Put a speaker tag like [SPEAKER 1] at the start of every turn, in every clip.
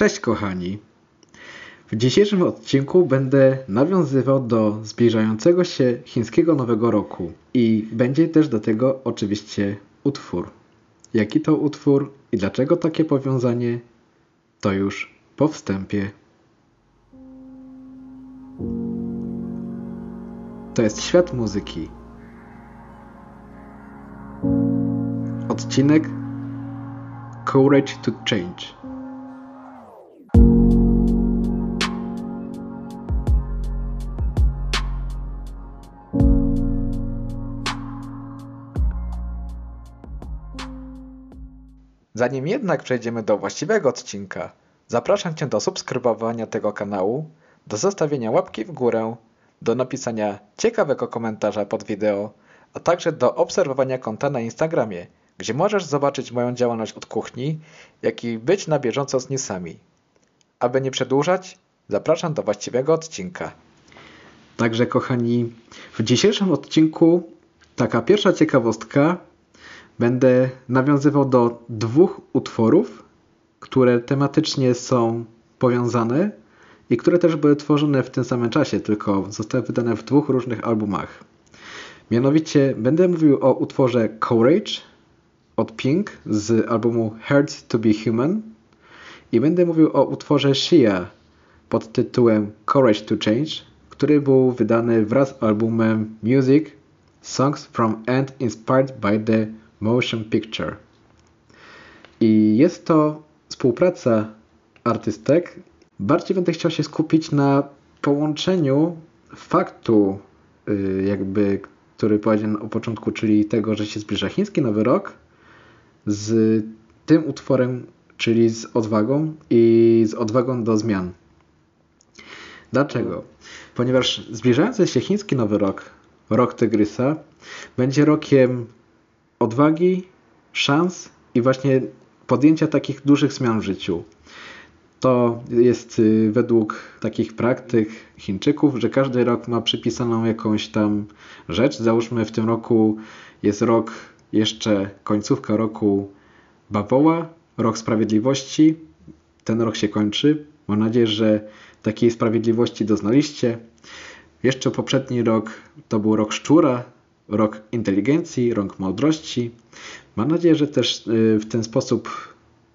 [SPEAKER 1] Cześć kochani! W dzisiejszym odcinku będę nawiązywał do zbliżającego się chińskiego Nowego Roku i będzie też do tego oczywiście utwór. Jaki to utwór i dlaczego takie powiązanie, to już po wstępie. To jest świat muzyki. Odcinek Courage to Change. Zanim jednak przejdziemy do właściwego odcinka, zapraszam Cię do subskrybowania tego kanału, do zostawienia łapki w górę, do napisania ciekawego komentarza pod wideo, a także do obserwowania konta na Instagramie, gdzie możesz zobaczyć moją działalność od kuchni, jak i być na bieżąco z newsami. Aby nie przedłużać, zapraszam do właściwego odcinka. Także kochani, w dzisiejszym odcinku taka pierwsza ciekawostka będę nawiązywał do dwóch utworów, które tematycznie są powiązane i które też były tworzone w tym samym czasie, tylko zostały wydane w dwóch różnych albumach. Mianowicie będę mówił o utworze Courage od Pink z albumu Hard to be Human i będę mówił o utworze Shia pod tytułem Courage to Change, który był wydany wraz z albumem Music Songs from and Inspired by the Motion Picture. I jest to współpraca artystek. Bardziej będę chciał się skupić na połączeniu faktu, y, jakby, który powiedziałem o początku, czyli tego, że się zbliża chiński Nowy Rok, z tym utworem, czyli z odwagą i z odwagą do zmian. Dlaczego? Ponieważ zbliżający się chiński Nowy Rok, rok Tygrysa, będzie rokiem odwagi, szans i właśnie podjęcia takich dużych zmian w życiu. To jest y, według takich praktyk Chińczyków, że każdy rok ma przypisaną jakąś tam rzecz. Załóżmy w tym roku jest rok, jeszcze końcówka roku Bawoła, rok sprawiedliwości. Ten rok się kończy. Mam nadzieję, że takiej sprawiedliwości doznaliście. Jeszcze poprzedni rok to był rok szczura, rok inteligencji, rok mądrości. Mam nadzieję, że też y, w ten sposób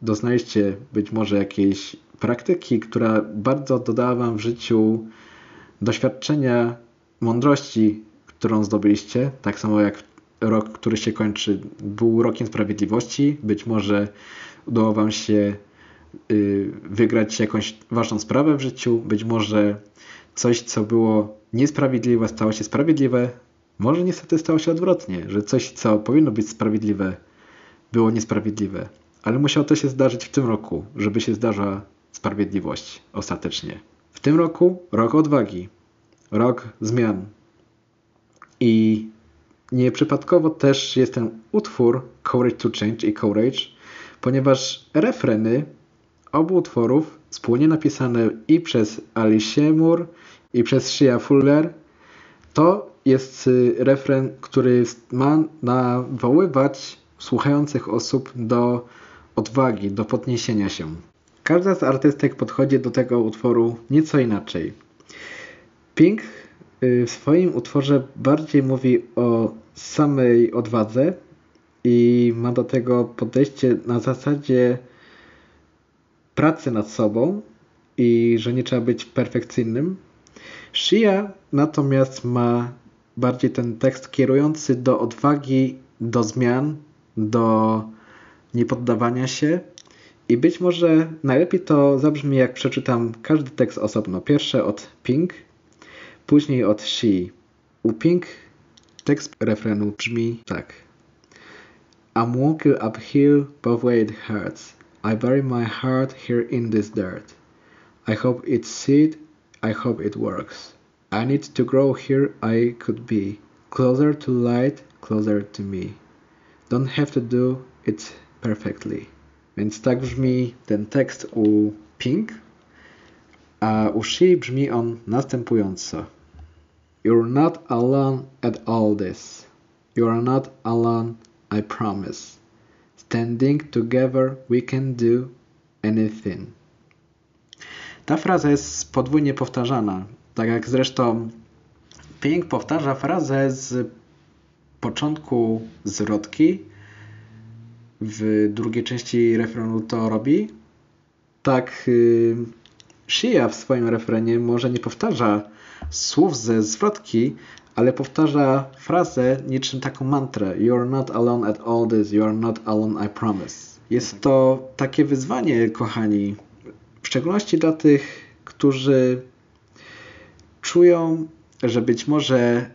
[SPEAKER 1] doznaliście być może jakiejś praktyki, która bardzo dodała Wam w życiu doświadczenia mądrości, którą zdobyliście. Tak samo jak rok, który się kończy, był rokiem sprawiedliwości. Być może udało Wam się y, wygrać jakąś ważną sprawę w życiu. Być może coś, co było niesprawiedliwe, stało się sprawiedliwe. Może niestety stało się odwrotnie, że coś, co powinno być sprawiedliwe, było niesprawiedliwe. Ale musiało to się zdarzyć w tym roku, żeby się zdarzyła sprawiedliwość ostatecznie. W tym roku rok odwagi, rok zmian. I nieprzypadkowo też jest ten utwór Courage to Change i Courage, ponieważ refreny obu utworów wspólnie napisane i przez Alice Moore i przez Shia Fuller to jest y, refren, który ma nawoływać słuchających osób do odwagi, do podniesienia się. Każda z artystek podchodzi do tego utworu nieco inaczej. Pink y, w swoim utworze bardziej mówi o samej odwadze i ma do tego podejście na zasadzie pracy nad sobą i że nie trzeba być perfekcyjnym. Shia natomiast ma bardziej ten tekst kierujący do odwagi, do zmian, do niepoddawania się. I być może najlepiej to zabrzmi, jak przeczytam każdy tekst osobno. Pierwsze od Pink, później od She. U Pink tekst refrenu brzmi tak. I'm walking uphill, both way it hurts. I bury my heart here in this dirt. I hope it's seed, I hope it works. I need to grow here I could be. Closer to light, closer to me. Don't have to do it perfectly. Więc tak brzmi ten tekst u Pink, a u She brzmi on następująco. You're not alone at all this. You're not alone, I promise. Standing together we can do anything. Ta fraza jest podwójnie powtarzana. Tak jak zresztą Pink powtarza frazę z początku zwrotki, w drugiej części refrenu to robi. Tak yy, Shia w swoim refrenie może nie powtarza słów ze zwrotki, ale powtarza frazę niczym taką mantrę. You're not alone at all this, you're not alone, I promise. Jest to takie wyzwanie, kochani, w szczególności dla tych, którzy czują, że być może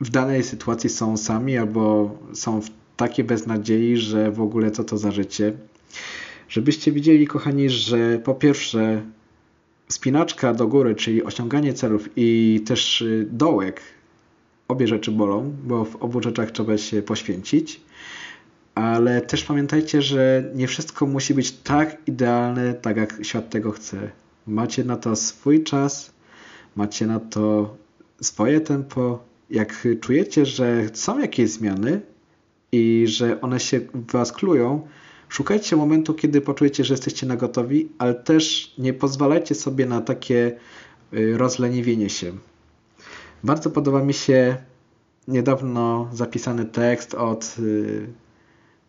[SPEAKER 1] w danej sytuacji są sami albo są w takiej beznadziei, że w ogóle co to za życie. Żebyście widzieli, kochani, że po pierwsze spinaczka do góry, czyli osiąganie celów i też y, dołek, obie rzeczy bolą, bo w obu rzeczach trzeba się poświęcić. Ale też pamiętajcie, że nie wszystko musi być tak idealne, tak jak świat tego chce. Macie na to swój czas, macie na to swoje tempo. Jak czujecie, że są jakieś zmiany i że one się w Was klują, szukajcie momentu, kiedy poczujecie, że jesteście na gotowi, ale też nie pozwalajcie sobie na takie y, rozleniwienie się. Bardzo podoba mi się niedawno zapisany tekst od y,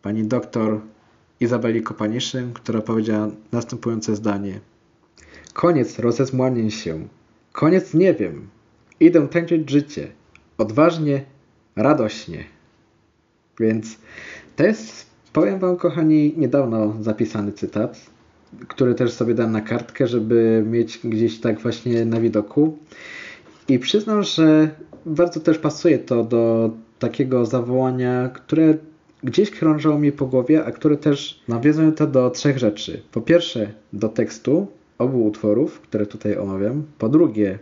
[SPEAKER 1] pani doktor Izabeli Kopaniszyn, która powiedziała następujące zdanie. Koniec rozezmłanień się. Koniec nie wiem. Idę tańczyć życie. Odważnie, radośnie. Więc to jest, powiem Wam, kochani, niedawno zapisany cytat, który też sobie dam na kartkę, żeby mieć gdzieś tak właśnie na widoku. I przyznam, że bardzo też pasuje to do takiego zawołania, które gdzieś krążyło mi po głowie, a które też nawiązują to do trzech rzeczy. Po pierwsze, do tekstu obu utworów, które tutaj omawiam. Po drugie,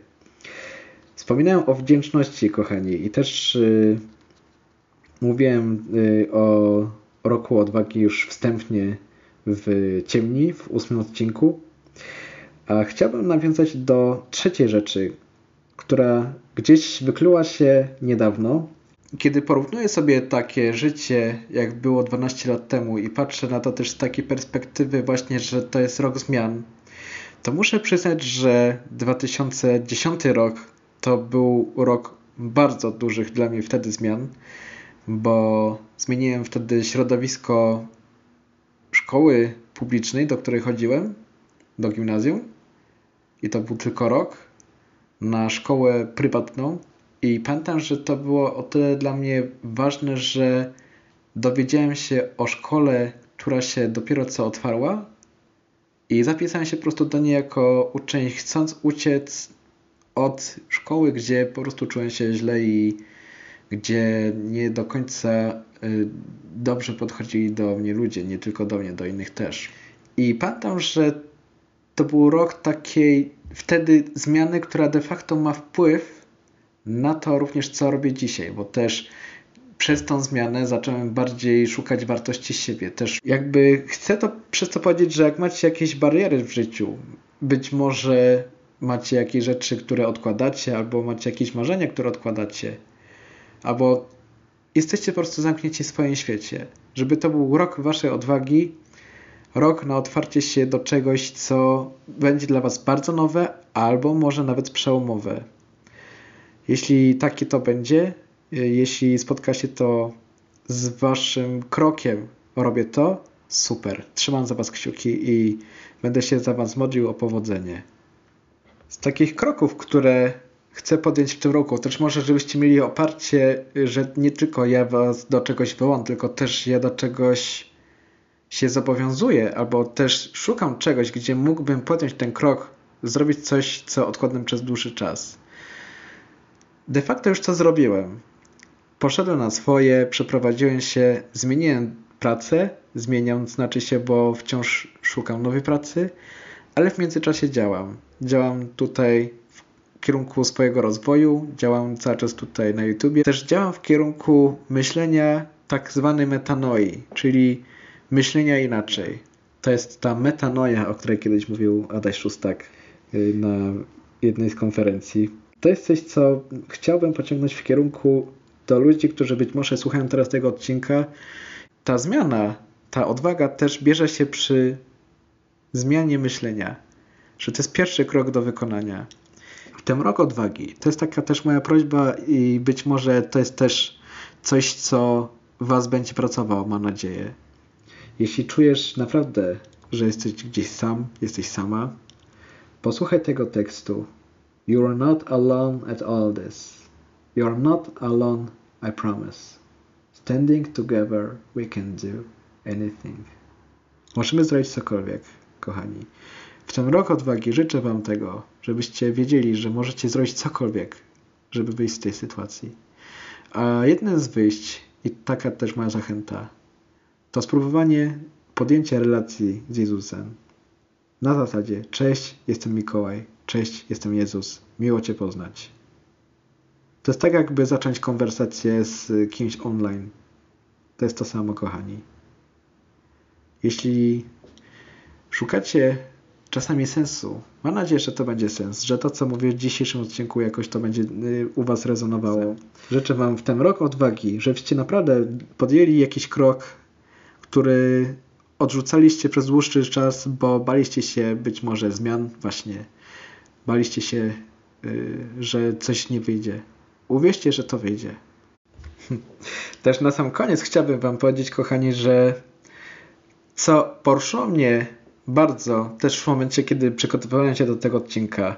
[SPEAKER 1] wspominają o wdzięczności, kochani, i też yy, mówiłem yy, o roku odwagi już wstępnie w ciemni, w ósmym odcinku. A chciałbym nawiązać do trzeciej rzeczy, która gdzieś wykluła się niedawno. Kiedy porównuję sobie takie życie, jak było 12 lat temu i patrzę na to też z takiej perspektywy właśnie, że to jest rok zmian, to muszę przyznać, że 2010 rok to był rok bardzo dużych dla mnie wtedy zmian, bo zmieniłem wtedy środowisko szkoły publicznej, do której chodziłem, do gimnazjum. I to był tylko rok na szkołę prywatną. I pamiętam, że to było o tyle dla mnie ważne, że dowiedziałem się o szkole, która się dopiero co otwarła i zapisałem się po prostu do niej jako uczeń, chcąc uciec od szkoły, gdzie po prostu czułem się źle i gdzie nie do końca y, dobrze podchodzili do mnie ludzie, nie tylko do mnie, do innych też. I pamiętam, że to był rok takiej wtedy zmiany, która de facto ma wpływ na to również, co robię dzisiaj, bo też przez tą zmianę zacząłem bardziej szukać wartości siebie. Też jakby chcę to przez to powiedzieć, że jak macie jakieś bariery w życiu, być może macie jakieś rzeczy, które odkładacie, albo macie jakieś marzenia, które odkładacie, albo jesteście po prostu zamknięci w swoim świecie. Żeby to był rok waszej odwagi, rok na otwarcie się do czegoś, co będzie dla Was bardzo nowe, albo może nawet przełomowe. Jeśli takie to będzie, jeśli spotka się to z Waszym krokiem, robię to, super. Trzymam za Was kciuki i będę się za Was modlił o powodzenie. Z takich kroków, które chcę podjąć w tym roku, też może, żebyście mieli oparcie, że nie tylko ja Was do czegoś wołam, tylko też ja do czegoś się zobowiązuję, albo też szukam czegoś, gdzie mógłbym podjąć ten krok, zrobić coś, co odkładam przez dłuższy czas. De facto już to zrobiłem. Poszedłem na swoje, przeprowadziłem się, zmieniłem pracę, zmieniam znaczy się, bo wciąż szukam nowej pracy, ale w międzyczasie działam. Działam tutaj w kierunku swojego rozwoju, działam cały czas tutaj na YouTubie. Też działam w kierunku myślenia tak zwanej metanoi, czyli myślenia inaczej. To jest ta metanoja, o której kiedyś mówił Adaś Szustak y, na jednej z konferencji. To jest coś, co chciałbym pociągnąć w kierunku do ludzi, którzy być może słuchają teraz tego odcinka. Ta zmiana, ta odwaga też bierze się przy zmianie myślenia. że to jest pierwszy krok do wykonania. W tym rok odwagi to jest taka też moja prośba i być może to jest też coś, co Was będzie pracowało, mam nadzieję. Jeśli czujesz naprawdę, że jesteś gdzieś sam, jesteś sama, posłuchaj tego tekstu. You are not alone at all this. You are not alone, I promise. Standing together, we can do anything. Możemy zrobić cokolwiek, kochani. W ten rok odwagi życzę Wam tego, żebyście wiedzieli, że możecie zrobić cokolwiek, żeby wyjść z tej sytuacji. A jednym z wyjść, i taka też moja zachęta, to spróbowanie podjęcia relacji z Jezusem. Na zasadzie, cześć, jestem Mikołaj, cześć, jestem Jezus, miło Cię poznać. To jest tak, jakby zacząć konwersację z kimś online. To jest to samo, kochani. Jeśli szukacie czasami sensu, mam nadzieję, że to będzie sens, że to, co mówię w dzisiejszym odcinku, jakoś to będzie y, u Was rezonowało. Życzę Wam w ten rok odwagi, żebyście naprawdę podjęli jakiś krok, który odrzucaliście przez dłuższy czas, bo baliście się być może zmian, właśnie. Baliście się, y, że coś nie wyjdzie. Uwierzcie, że to wyjdzie. Też na sam koniec chciałbym Wam powiedzieć, kochani, że co poruszyło mnie bardzo też w momencie, kiedy przygotowywałem się do tego odcinka.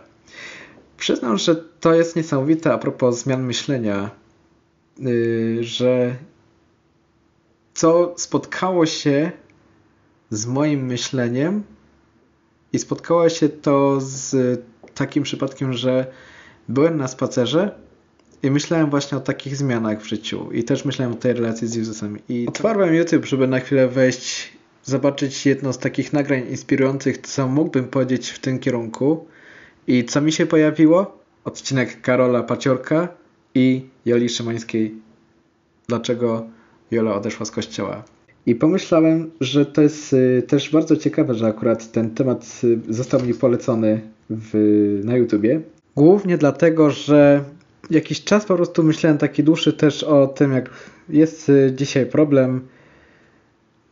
[SPEAKER 1] Przyznam, że to jest niesamowite a propos zmian myślenia, yy, że co spotkało się z moim myśleniem i spotkało się to z takim przypadkiem, że byłem na spacerze i myślałem właśnie o takich zmianach w życiu i też myślałem o tej relacji z Jezusem. I otwarłem YouTube, żeby na chwilę wejść, zobaczyć jedno z takich nagrań inspirujących, co mógłbym powiedzieć w tym kierunku. I co mi się pojawiło? Odcinek Karola Paciorka i Joli Szymańskiej. Dlaczego Jola odeszła z kościoła? I pomyślałem, że to jest y, też bardzo ciekawe, że akurat ten temat y, został mi polecony w, na YouTubie. Głównie dlatego, że jakiś czas po prostu myślałem taki dłuższy też o tym, jak jest y, dzisiaj problem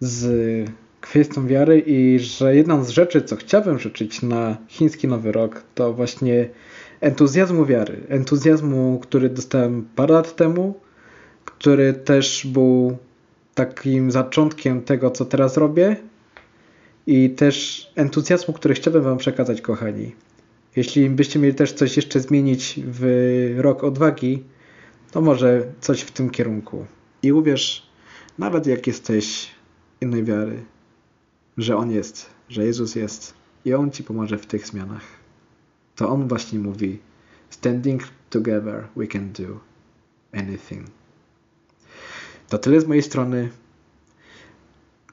[SPEAKER 1] z kwestią wiary i że jedną z rzeczy, co chciałbym życzyć na chiński Nowy Rok, to właśnie entuzjazmu wiary. Entuzjazmu, który dostałem parę lat temu, który też był takim zaczątkiem tego, co teraz robię i też entuzjazmu, który chciałbym Wam przekazać, kochani. Jeśli byście mieli też coś jeszcze zmienić w rok odwagi, to może coś w tym kierunku. I uwierz, nawet jak jesteś innej wiary, że On jest, że Jezus jest i On Ci pomoże w tych zmianach. To On właśnie mówi: Standing together, we can do anything. To tyle z mojej strony.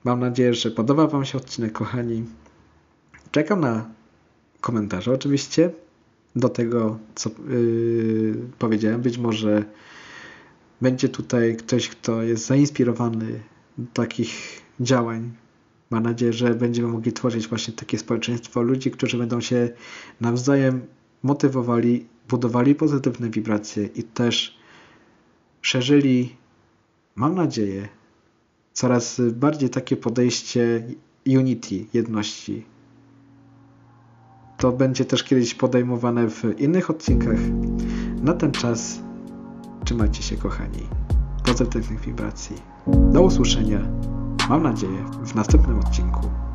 [SPEAKER 1] Mam nadzieję, że podoba Wam się odcinek, kochani. Czekam na komentarze oczywiście do tego, co yy, powiedziałem. Być może będzie tutaj ktoś, kto jest zainspirowany do takich działań. Mam nadzieję, że będziemy mogli tworzyć właśnie takie społeczeństwo ludzi, którzy będą się nawzajem motywowali, budowali pozytywne wibracje i też szerzyli mam nadzieję, coraz bardziej takie podejście unity, jedności. To będzie też kiedyś podejmowane w innych odcinkach. Na ten czas trzymajcie się, kochani. Pozytywnych wibracji. Do usłyszenia, mam nadzieję, w następnym odcinku.